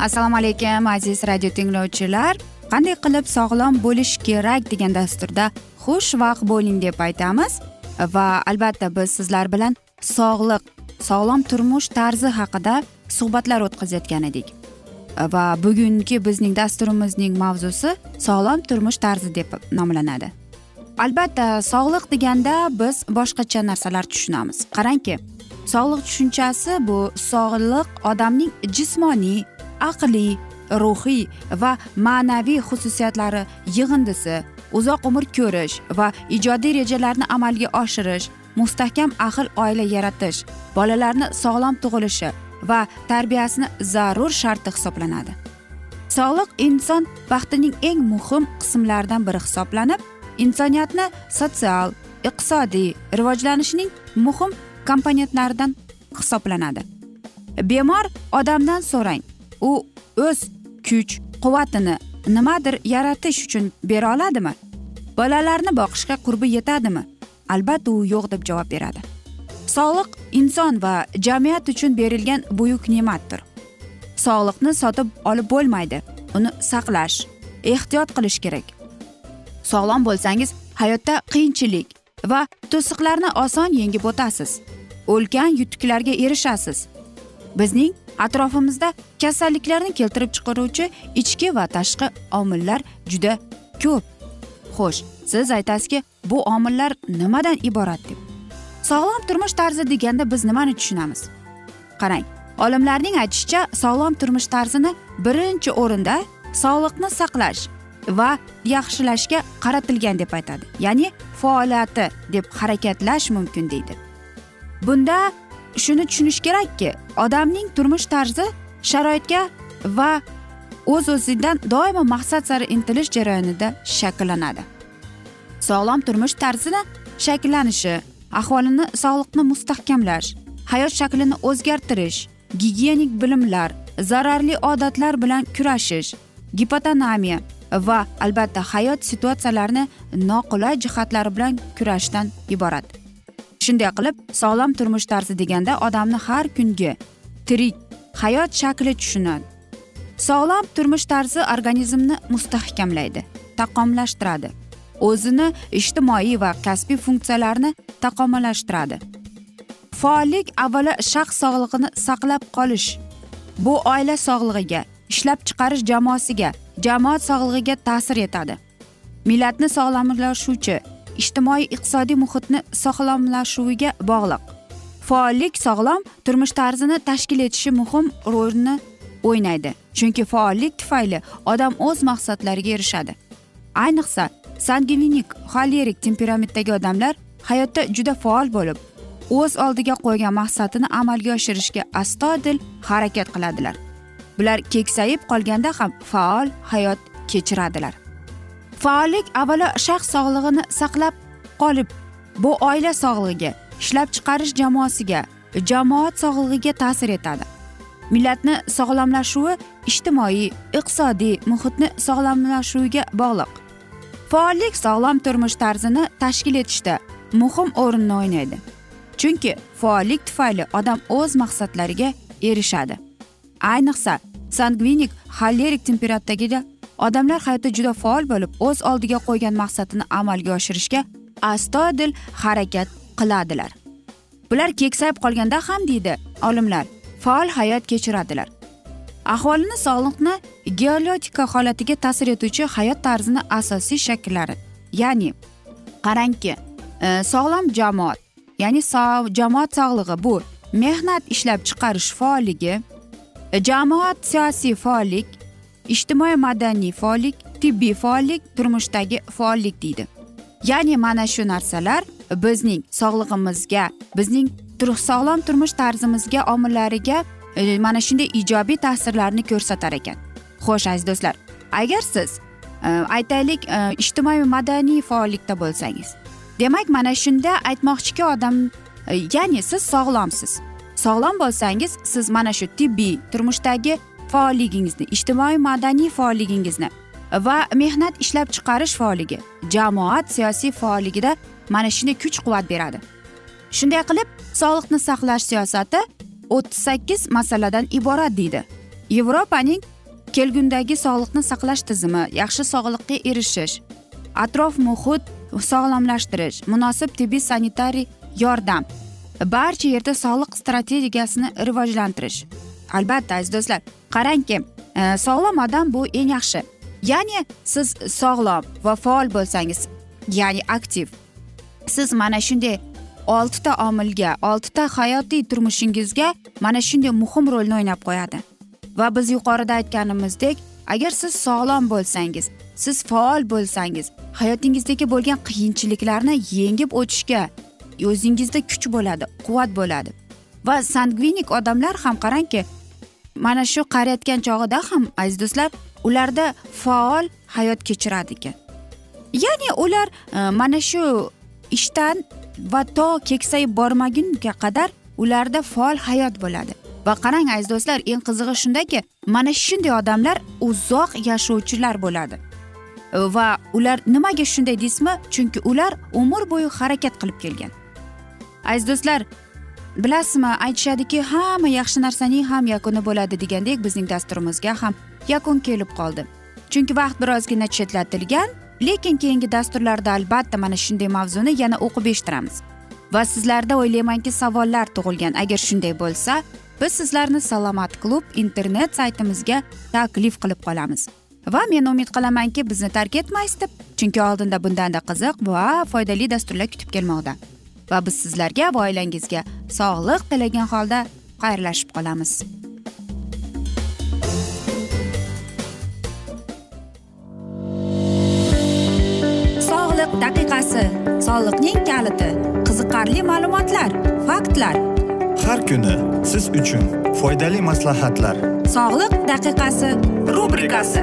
assalomu alaykum aziz radio tinglovchilar. Qanday qilib sog'lom bo'lish kerak degan dasturda xushvaqt bo'ling deb aytamiz. Va albatta biz sizlar bilan sog'liq sog'lom turmush tarzi haqida suhbatlar o'tkazayotgan edik. Va bugungi bizning dasturimizning mavzusi sog'lom turmush tarzi deb nomlanadi. Albatta sog'liq deganda biz boshqacha narsalar tushunamiz. Qarangki sog'liq tushunchasi bu sog'liq odamning jismoniy aqliy ruhiy va ma'naviy xususiyatlari yig'indisi uzoq umr ko'rish va ijodiy rejalarni amalga oshirish mustahkam ahil oila yaratish bolalarni sog'lom tug'ilishi va tarbiyasini zarur sharti hisoblanadi. Sog'liq inson baxtining eng muhim qismlaridan biri hisoblanib insoniyatni sotsial iqtisodiy rivojlanishining muhim komponentlaridan hisoblanadi. Bemor odamdan so'rang u o'z kuch quvvatini nimadir yaratish uchun bera oladimi? Bolalarni boqishga qurbi yetadimi? Albatta u yo'q deb javob beradi. Sog'liq inson va jamiyat uchun berilgan buyuk ne'matdir. Sog'liqni sotib olib bo'lmaydi uni saqlash ehtiyot qilish kerak. Sog'lom bo'lsangiz hayotda qiyinchilik va to'siqlarni oson yengib o'tasiz. Ulkan yutuqlarga erishasiz. Bizning atrofimizda kasalliklarni keltirib chiqaruvchi ichki va tashqi omillar juda ko'p. Xo'sh siz aytasizki bu omillar nimadan iborat deb? Sog'lom turmush tarzi deganda biz nimani tushunamiz? Qarang olimlarning aytishicha sog'lom turmush tarzini birinchi o'rinda sog'liqni saqlash va yaxshilashga qaratilgan deb aytadi. Ya'ni faoliyati deb harakatlash mumkin deydi. Bunda shuni tushunish kerakki odamning turmush tarzi sharoitga va o'z o'zidan doimo maqsad sari intilish jarayonida shakllanadi. Sog'lom turmush tarzini shakllanishi ahvolini sog'liqni mustahkamlash hayot shaklini o'zgartirish gigiyenik bilimlar zararli odatlar bilan kurashish gipotonamiya va albatta hayot situatsiyalarini noqulay jihatlari bilan kurashishdan iborat. Shunday qilib sog'lom turmush tarzi deganda odamni har kungi tirik hayot shakli tushunadi. Sog'lom turmush tarzi organizmni mustahkamlaydi taqomlashtiradi. O'zini ijtimoiy va kasbiy funksiyalarni taqomillashtiradi faollik avvalo shaxs sog'lig'ini saqlab qolish bu oila sog'lig'iga ishlab chiqarish jamoasiga jamoat sog'lig'iga ta'sir etadi. Millatni sog'lomlashuvchi ijtimoiy iqtisodiy muhitni sog'lomlashuviga bog'liq. Faollik sog'lom turmush tarzini tashkil etishi muhim rolni o'ynaydi chunki faollik tufayli odam o'z maqsadlariga erishadi. Ayniqsa sangvinik xolerik temperamentdagi odamlar hayotda juda faol bo'lib o'z oldiga qo'ygan maqsadini amalga oshirishga astoydil harakat qiladilar. Bular keksayib qolganda ham faol hayot kechiradilar. Faollik avvalo shaxs sog'lig'ini saqlab qolib bu oila sog'lig'iga ishlab chiqarish jamoasiga jamoat sog'lig'iga ta'sir etadi. Millatni sog'lomlashuvi ijtimoiy iqtisodiy muhitni sog'lomlashuviga bog'liq. Faollik sog'lom turmush tarzini tashkil etishda muhim o'rinni o'ynaydi. Chunki faollik tufayli odam o'z maqsadlariga erishadi. Ayniqsa sangvinik xolerik temperatdagida odamlar hayotda juda faol bo'lib o'z oldiga qo'ygan maqsadini amalga oshirishga astoydil harakat qiladilar. Bular keksayib qolganda ham deydi olimlar faol hayot kechiradilar. Aholini sog'liqni geolotika holatiga ta'sir etuvchi hayot tarzini asosiy shakllari ya'ni qarangki e, sog'lom jamoat ya'ni jamoat sog'lig'i bu mehnat ishlab chiqarish faolligi jamoat siyosiy faollik ijtimoiy madaniy faollik tibbiy faollik turmushdagi faollik deydi. Ya'ni mana shu narsalar bizning sog'lig'imizga bizning sog'lom turmush tarzimizga omillariga e, mana shunday ijobiy ta'sirlarni ko'rsatar ekan. Xo'sh aziz do'stlar agar siz e, aytaylik e, ijtimoiy madaniy faollikda bo'lsangiz demak mana shunda aytmoqchiki odam e, ya'ni siz sog'lomsiz. Sog'lom bo'lsangiz siz mana shu tibbiy turmushdagi faolligingizni ijtimoiy madaniy faolligingizni va mehnat ishlab chiqarish faolligi jamoat siyosiy faolligida mana shunday kuch quvvat beradi. Shunday qilib sog'liqni saqlash siyosati o'ttiz sakkiz masaladan iborat deydi. Yevropaning kelgundagi sog'liqni saqlash tizimi yaxshi sog'liqqa erishish atrof muhit sog'lomlashtirish munosib tibbiy sanitariy yordam barcha yerda sog'liq strategiyasini rivojlantirish albatta aziz do'stlar qarangki e, sog'lom odam bu eng yaxshi. Ya'ni siz sog'lom va faol bo'lsangiz ya'ni aktiv. Siz mana shunday oltita omilga oltita hayotiy turmushingizga mana shunday muhim rolni o'ynab qo'yadi. Va biz yuqorida aytganimizdek agar siz sog'lom bo'lsangiz siz faol bo'lsangiz hayotingizdagi bo'lgan qiyinchiliklarni yengib o'tishga o'zingizda kuch bo'ladi quvvat bo'ladi. Va sangvinik odamlar ham qarangki mana shu qariyotgan chog'ida ham aziz do'stlar ularda faol hayot kechiradi ekan. Ya'ni ular e, mana shu ishdan va to keksayib bormagunga qadar ularda faol hayot bo'ladi. Va qarang aziz do'stlar eng qizig'i shundaki mana shunday odamlar uzoq yashovchilar bo'ladi. Va ular nimaga shunday deysizmi? Chunki ular umr bo'yi harakat qilib kelgan. Aziz do'stlar bilasizmi aytishadiki hamma yaxshi narsaning ham yakuni bo'ladi degandek bizning dasturimizga ham yakun kelib qoldi. Chunki vaqt birozgina chetlatilgan lekin keyingi dasturlarda albatta mana shunday mavzuni yana o'qib eshittiramiz. Va sizlarda o'ylaymanki savollar tug'ilgan. Agar shunday bo'lsa biz sizlarni salomat klub internet saytimizga taklif qilib qolamiz. Va men umid qilamanki bizni tark etmaysiz deb chunki oldinda bundanda qiziq va foydali dasturlar kutib kelmoqda. Va biz sizlarga va oilangizga sog'lik tilagan holda xayrlashib qolamiz. Daqiqasi soliqning kaliti qiziqarli ma'lumotlar faktlar. Har kuni siz uchun foydali maslahatlar. Sog'liq daqiqasi rubrikasi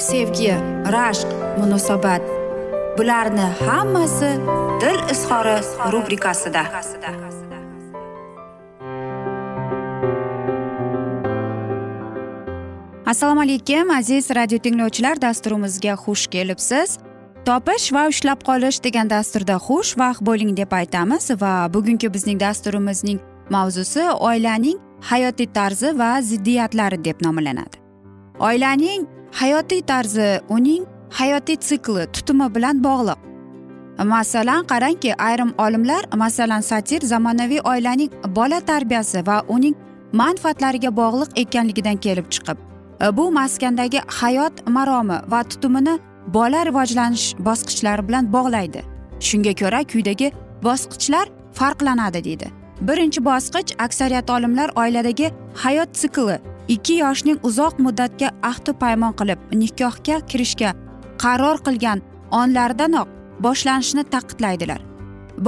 sevgi rashq munosabat. Bularni hammasi dil izhori rubrikasida. Assalomu alaykum aziz radio tinglovchilar dasturimizga xush kelibsiz. Topish va ushlab qolish degan dasturda xush vaqt bo'ling deb aytamiz va bugungi bizning dasturimizning mavzusi oilaning hayotiy tarzi va ziddiyatlari deb nomlanadi. Oilaning hayotiy tarzi uning hayotiy sikli tutumi bilan bog'liq. Masalan qarangki ayrim olimlar masalan satir zamonaviy oilaning bola tarbiyasi va uning manfaatlariga bog'liq ekanligidan kelib chiqib bu maskandagi hayot maromi va tutumini bola rivojlanish bosqichlari bilan bog'laydi. Shunga ko'ra quyidagi bosqichlar farqlanadi deydi. Birinchi bosqich aksariyat olimlar oiladagi hayot sikli ikki yoshning uzoq muddatga ahdi paymon qilib nikohga kirishga qaror qilgan onlaridanoq boshlanishini ta'kidlaydilar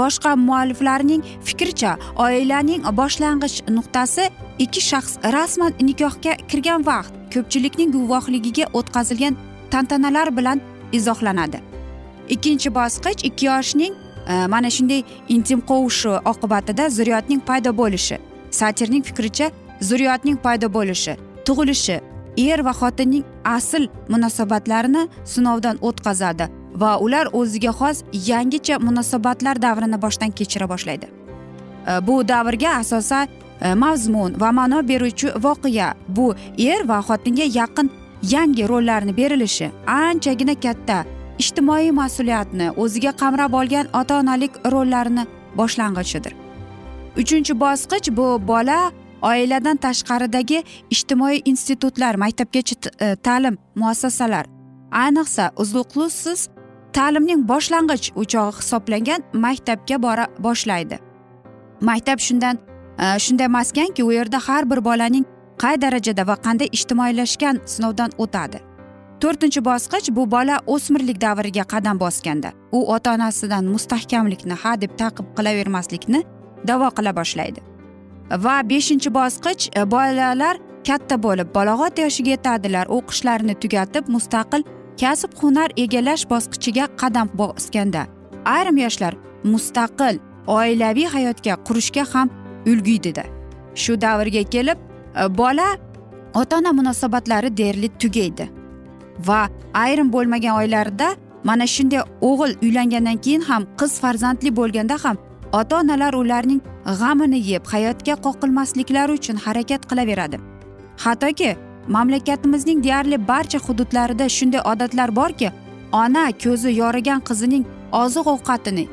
boshqa mualliflarning fikricha oilaning boshlang'ich nuqtasi ikki shaxs rasman nikohga kirgan vaqt ko'pchilikning guvohligiga o'tkazilgan tantanalar bilan izohlanadi. Ikkinchi bosqich ikki yoshning e, mana shunday intim qovushi oqibatida zurriyotning paydo bo'lishi. Satirning fikricha zurriyotning paydo bo'lishi tug'ilishi er va xotinning asl munosabatlarini sinovdan o'tkazadi va ular o'ziga xos yangicha munosabatlar davrini boshdan kechira boshlaydi. E, bu davrga asosan e, mazmun va ma'no beruvchi voqea bu er va xotinga yaqin yangi rollarni berilishi anchagina katta ijtimoiy mas'uliyatni o'ziga qamrab olgan ota onalik rollarini boshlang'ichidir. Uchinchi bosqich bu bola oiladan tashqaridagi ijtimoiy institutlar maktabgacha e, ta'lim muassasalar. Ayniqsa uzluqlusiz ta'limning boshlang'ich o'chog'i hisoblangan maktabga bora boshlaydi. Maktab shundan e, shunday maskanki u yerda har bir bolaning qay darajada va qanday ijtimoiylashgan sinovdan o'tadi. To'rtinchi bosqich bu bola o'smirlik davriga qadam bosganda u ota onasidan mustahkamlikni ha deb taqib qilavermaslikni davo qila boshlaydi. Va beshinchi bosqich e, bolalar katta bo'lib balog'at yoshiga yetadilar. O'qishlarini tugatib mustaqil kasb hunar egallash bosqichiga qadam bosganda. Ayrim yoshlar mustaqil oilaviy hayotga qurishga ham ulguydida shu davrga kelib e, bola ota ona munosabatlari deyarli tugaydi. Va ayrim bo'lmagan oilalarda mana shunday o'g'il uylangandan keyin ham qiz farzandli bo'lganda ham ota onalar ularning g'amini yeb hayotga qoqilmasliklari uchun harakat qilaveradi. Hattoki mamlakatimizning deyarli barcha hududlarida shunday odatlar borki ona ko'zi yorigan qizining oziq ovqatini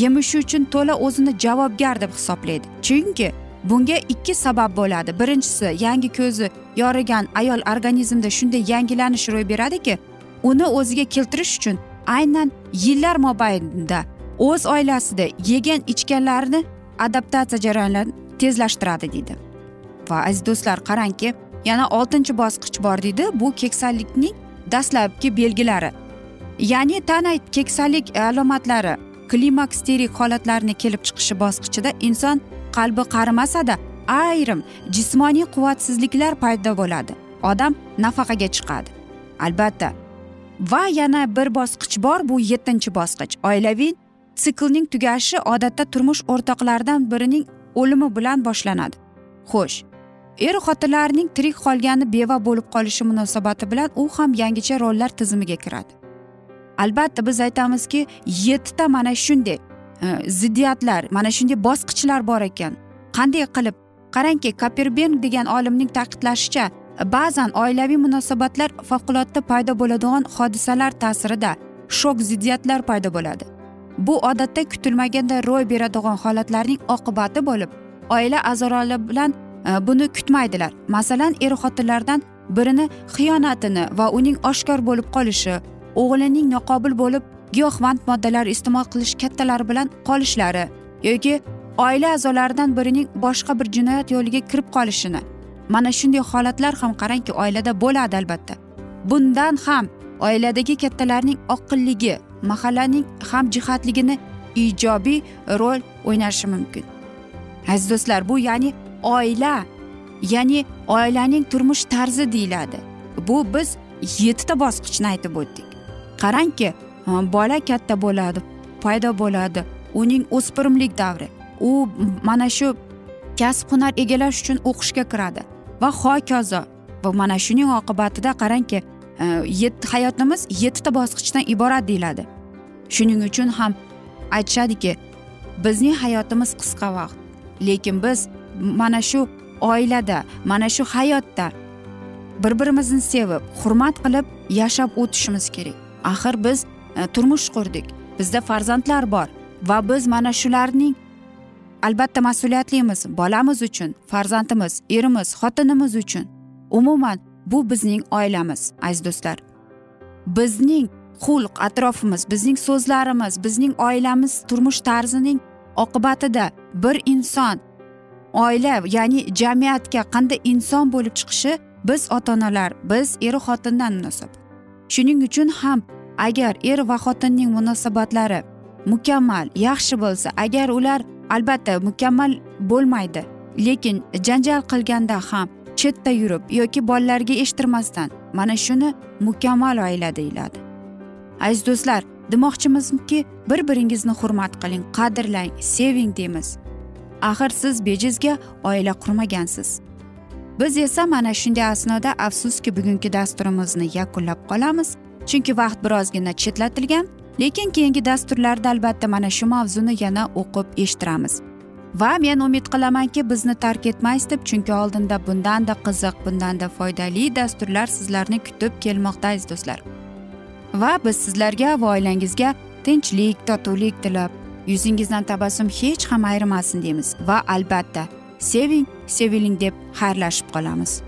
yemishi uchun to'la o'zini javobgar deb hisoblaydi. Chunki bunga ikki sabab bo'ladi. Birinchisi yangi ko'zi yorigan ayol organizmida shunday yangilanish ro'y beradiki uni o'ziga keltirish uchun aynan yillar mobaynida o'z oilasida yegan ichganlarini adaptatsiya jarayonlarini tezlashtiradi deydi. Va aziz do'stlar qarangki yana oltinchi bosqich bor deydi. Bu keksalikning dastlabki belgilari. Ya'ni tana keksalik alomatlari klimaksterik holatlarni kelib chiqishi bosqichida inson qalbi qarimasada ayrim jismoniy quvvatsizliklar paydo bo'ladi. Odam nafaqaga chiqadi. Albatta. Va yana bir bosqich bor bu yettinchi bosqich. Oilaviy siklning tugashi odatda turmush o'rtoqlaridan birining o'limi bilan boshlanadi. Xo'sh er xotinlarning tirik qolgani beva bo'lib qolishi munosabati bilan u ham yangicha rollar tizimiga kiradi. Albatta biz aytamizki yettita mana shunday e, ziddiyatlar mana shunday bosqichlar bor ekan. Qanday qilib qarangki kaperben degan olimning ta'kidlashicha ba'zan oilaviy munosabatlar favqulodda paydo bo'ladigan hodisalar ta'sirida shok ziddiyatlar paydo bo'ladi. Bu odatda kutilmaganda ro'y beradigan holatlarning oqibati bo'lib oila a'zolari bilan e, buni kutmaydilar. Masalan er xotinlardan birini xiyonatini va uning oshkor bo'lib qolishi o'g'lining noqobil bo'lib giyohvand moddalar iste'mol qilish kattalari bilan qolishlari yoki oila a'zolaridan birining boshqa bir jinoyat yo'liga kirib qolishini. Mana shunday holatlar ham qarangki oilada bo'ladi albatta. Bundan ham oiladagi kattalarning oqilligi mahallaning hamjihatligini ijobiy rol o'ynashi mumkin. Aziz do'stlar bu ya'ni oila ya'ni oilaning turmush tarzi deyiladi. Bu biz yettita bosqichni aytib o'tdik. Qarangki bola katta bo'ladi paydo bo'ladi uning o'spirimlik davri. U mana shu kasb hunar egallash uchun o'qishga kiradi va hokazo va mana shuning oqibatida qarangki Э, hayotimiz yettita bosqichdan iborat deyiladi. Shuning uchun ham aytishadiki bizning hayotimiz qisqa vaqt lekin biz mana shu oilada mana shu hayotda bir birimizni sevib hurmat qilib yashab o'tishimiz kerak. Axir biz e, turmush qurdik bizda farzandlar bor va biz mana shularning albatta mas'uliyatlimiz bolamiz uchun farzandimiz erimiz xotinimiz uchun umuman bu bizning oilamiz aziz do'stlar. Bizning xulq atrofimiz bizning so'zlarimiz bizning oilamiz turmush tarzining oqibatida bir inson oila ya'ni jamiyatga qanday inson bo'lib chiqishi biz ota onalar biz eru xotindan munosabat shuning uchun ham agar er va xotinning munosabatlari mukammal yaxshi bo'lsa agar ular albatta mukammal bo'lmaydi lekin janjal qilganda ham chetda yurib yoki bolalarga eshittirmasdan mana shuni mukammal oila deyiladi. Aziz do'stlar demoqchimizki bir biringizni hurmat qiling qadrlang seving deymiz. Axir siz bejizga oila qurmagansiz. Biz esa mana shunday asnoda afsuski bugungi dasturimizni yakunlab qolamiz. Chunki vaqt birozgina chetlatilgan lekin keyingi dasturlarda albatta mana shu mavzuni yana o'qib eshittiramiz. Va men umid qilamanki bizni tark etmaysiz deb chunki oldinda bundanda qiziq bundanda foydali dasturlar sizlarni kutib kelmoqda aziz do'stlar. Va biz sizlarga va oilangizga tinchlik totuvlik tilab yuzingizdan tabassum hech ham ayrimasin deymiz. Va albatta seving seviling deb xayrlashib qolamiz.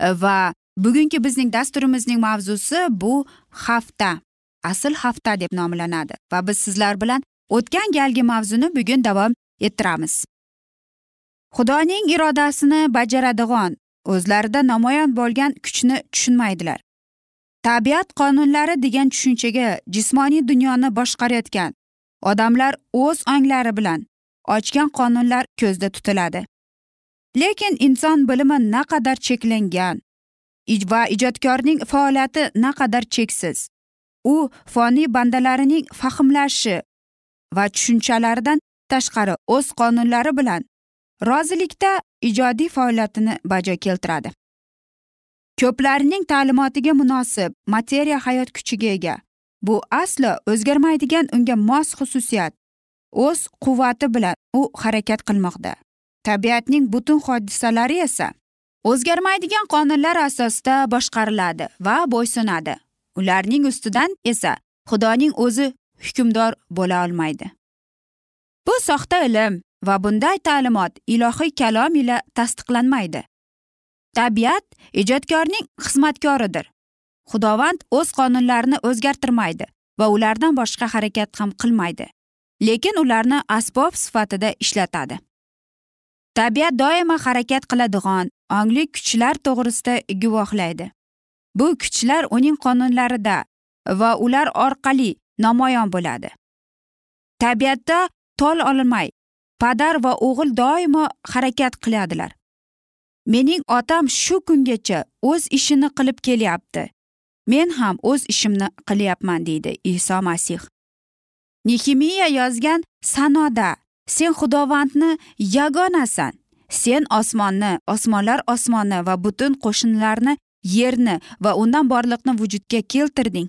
Va bugungi bizning dasturimizning mavzusi bu hafta asl hafta deb nomlanadi va biz sizlar bilan o'tgan galgi mavzuni bugun davom ettiramiz xudoning irodasini bajaradigan o'zlarida namoyon bo'lgan kuchni tushunmaydilar tabiat qonunlari degan tushunchaga jismoniy dunyoni boshqarayotgan odamlar o'z onglari bilan ochgan qonunlar ko'zda tutiladi lekin inson bilimi naqadar cheklangan. Va ijodkorning faoliyati naqadar cheksiz. U foniy bandalarining fahmlashi va tushunchalaridan tashqari o'z qonunlari bilan rozilikda ijodiy faoliyatini bajo keltiradi. Ko'plarning ta'limotiga munosib materiya hayot kuchiga ega. Bu aslo o'zgarmaydigan unga mos xususiyat o'z quvvati bilan u harakat qilmoqda. Tabiatning butun hodisalari esa o'zgarmaydigan qonunlar asosida boshqariladi va bo'ysunadi. Ularning ustidan esa xudoning o'zi hukmdor bo'la olmaydi. Bu soxta ilm va bunday ta'limot ilohiy kalom ila tasdiqlanmaydi. Tabiat ijodkorning xizmatkoridir. Xudovand o'z qonunlarini o'zgartirmaydi va ulardan boshqa harakat ham qilmaydi lekin ularni asbob sifatida ishlatadi. Tabiat doimo harakat qiladigan ongli kuchlar to'g'risida guvohlaydi. Bu kuchlar uning qonunlarida va ular orqali namoyon bo'ladi. Tabiatda tol olmay padar va o'g'il doimo harakat qiladilar. Mening otam shu kungacha o'z ishini qilib kelyapti. Men ham o'z ishimni qilyapman deydi iso masih. Nehimiya yozgan sanoda sen xudovandni yagonasan. Sen osmonni osmonlar osmoni va butun qo'shinlarni yerni va undan borliqni vujudga keltirding.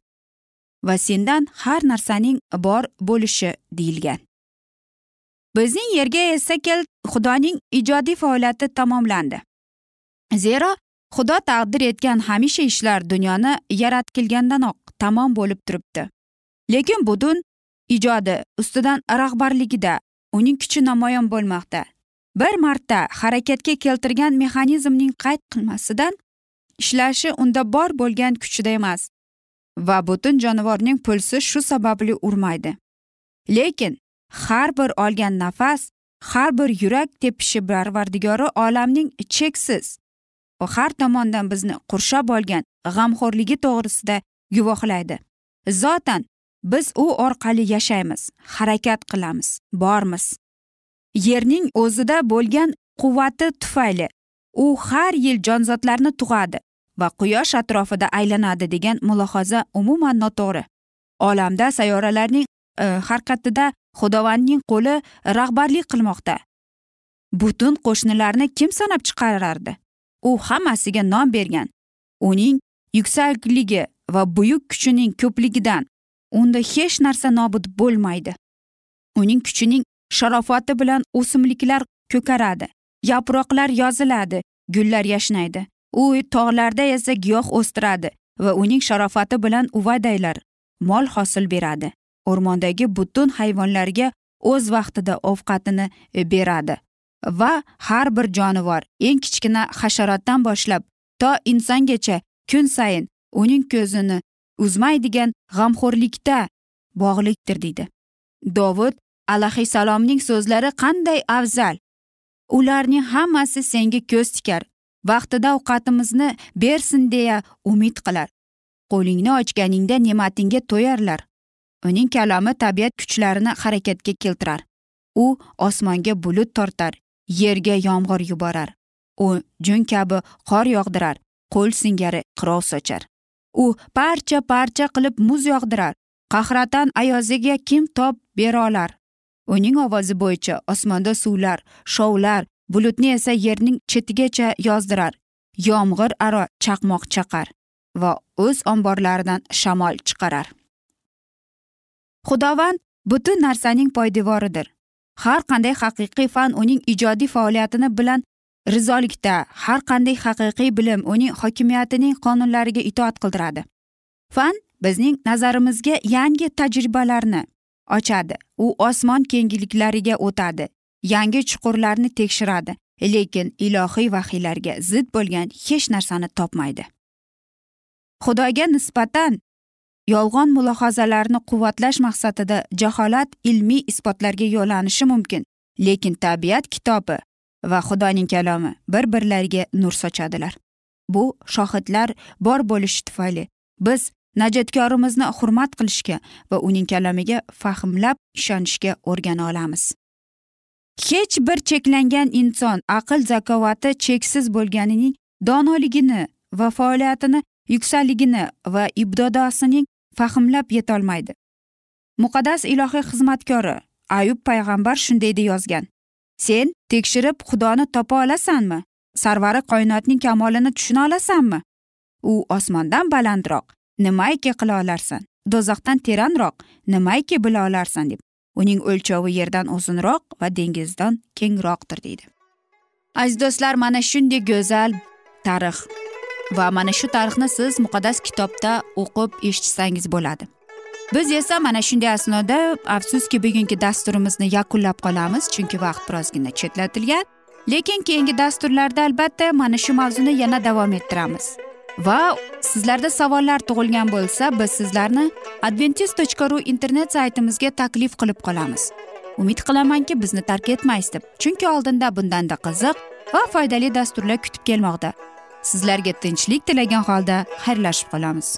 Va sendan har narsaning bor bo'lishi deyilgan. Bizning yerga esa kel xudoning ijodiy faoliyati tamomlandi. Zero xudo taqdir etgan hamisha ishlar dunyoni yaratilgandanoq tamom bo'lib turibdi. Lekin butun ijodi ustidan rahbarligida uning kuchi namoyon bo'lmoqda. Bir marta harakatga keltirgan mexanizmning qayd qilmasidan ishlashi unda bor bo'lgan kuchida emas va butun jonivorning pulsi shu sababli urmaydi. Lekin har bir olgan nafas har bir yurak tepishi parvardigori olamning cheksiz va har tomondan bizni qurshab olgan g'amxo'rligi to'g'risida guvohlaydi. Zotan biz u orqali yashaymiz harakat qilamiz bormiz. Yerning o'zida bo'lgan quvvati tufayli u har yil jonzotlarni tug'adi va quyosh atrofida aylanadi degan mulohaza umuman noto'g'ri. Olamda sayyoralarning e, harakatida xudovandning qo'li rahbarlik qilmoqda. Butun qo'shnilarni kim sanab chiqarardi? U hammasiga nom bergan. Uning yuksakligi va buyuk kuchining ko'pligidan unda hech narsa nobud bo'lmaydi. Uning kuchining sharofati bilan o'simliklar ko'karadi yaproqlar yoziladi gullar yashnaydi. U tog'larda esa giyoh o'stiradi va uning sharofati bilan uvadaylar mol hosil beradi. O'rmondagi butun hayvonlarga o'z vaqtida ovqatini beradi. Va har bir jonivor eng kichkina hasharotdan boshlab to insongacha kun sayin uning ko'zini uzmaydigan g'amxo'rlikda bog'liqdir deydi. Dovud alayhissalomning so'zlari qanday afzal. Ularning hammasi senga ko'z tikar vaqtida ovqatimizni bersin deya umid qilar. Qo'lingni ochganingda ne'matingga to'yarlar. Uning kalami tabiat kuchlarini harakatga keltirar. U osmonga bulut tortar yerga yomg'ir yuborar. U jun kabi qor yog'dirar qo'l singari qirov sochar. U parcha parcha qilib muz yog'dirar. Qahratan ayoziga kim top bera olar uning ovozi bo'yicha osmonda suvlar shovlar bulutni esa yerning chetigacha yozdirar. Yomg'ir aro chaqmoq chaqar va o'z omborlaridan shamol chiqarar. Xudovand butun narsaning poydevoridir. Har qanday haqiqiy fan uning ijodiy faoliyatini bilan rizolikda har qanday haqiqiy bilim uning hokimiyatining qonunlariga itoat qildiradi. Fan bizning nazarimizga yangi tajribalarni ochadi. U osmon kengliklariga o'tadi yangi chuqurlarni tekshiradi. Lekin ilohiy vahiylarga zid bo'lgan hech narsani topmaydi. Xudoga nisbatan yolg'on mulohazalarni quvvatlash maqsadida jaholat ilmiy isbotlarga yo'llanishi mumkin. Lekin tabiat kitobi va xudoning kalomi bir birlariga nur sochadilar. Bu shohidlar bor bo'lishi tufayli biz najotkorimizni hurmat qilishga va uning kalomiga fahmlab ishonishga o'rgana olamiz. Hech bir cheklangan inson aql zakovati cheksiz bo'lganining donoligini va faoliyatini yuksakligini va ibdodosining fahmlab yetolmaydi. Muqaddas ilohiy xizmatkori ayub payg'ambar shunday deb yozgan sen tekshirib xudoni topa olasanmi? Sarvari koinotning kamolini tushuna olasanmi? U osmondan balandroq nimaiki qila olarsan. Do'zaxdan teranroq nimaiki bila olarsan deb. Uning o'lchovi yerdan uzunroq va dengizdan kengroqdir deydi. Aziz do'stlar mana shunday go'zal tarix va mana shu tarixni siz muqaddas kitobda o'qib eshitsangiz bo'ladi. Biz esa mana shunday asnoda afsuski bugungi dasturimizni yakunlab qolamiz chunki vaqt birozgina chetlatilgan. Lekin keyingi dasturlarda albatta mana shu mavzuni yana davom ettiramiz. Va sizlarda savollar tug'ilgan bo'lsa biz sizlarni adventis tochka ru internet saytimizga taklif qilib qolamiz. Umid qilamanki bizni tark etmaysiz deb. Chunki oldinda bundanda qiziq va foydali dasturlar kutib kelmoqda. Sizlarga tinchlik tilagan holda xayrlashib qolamiz.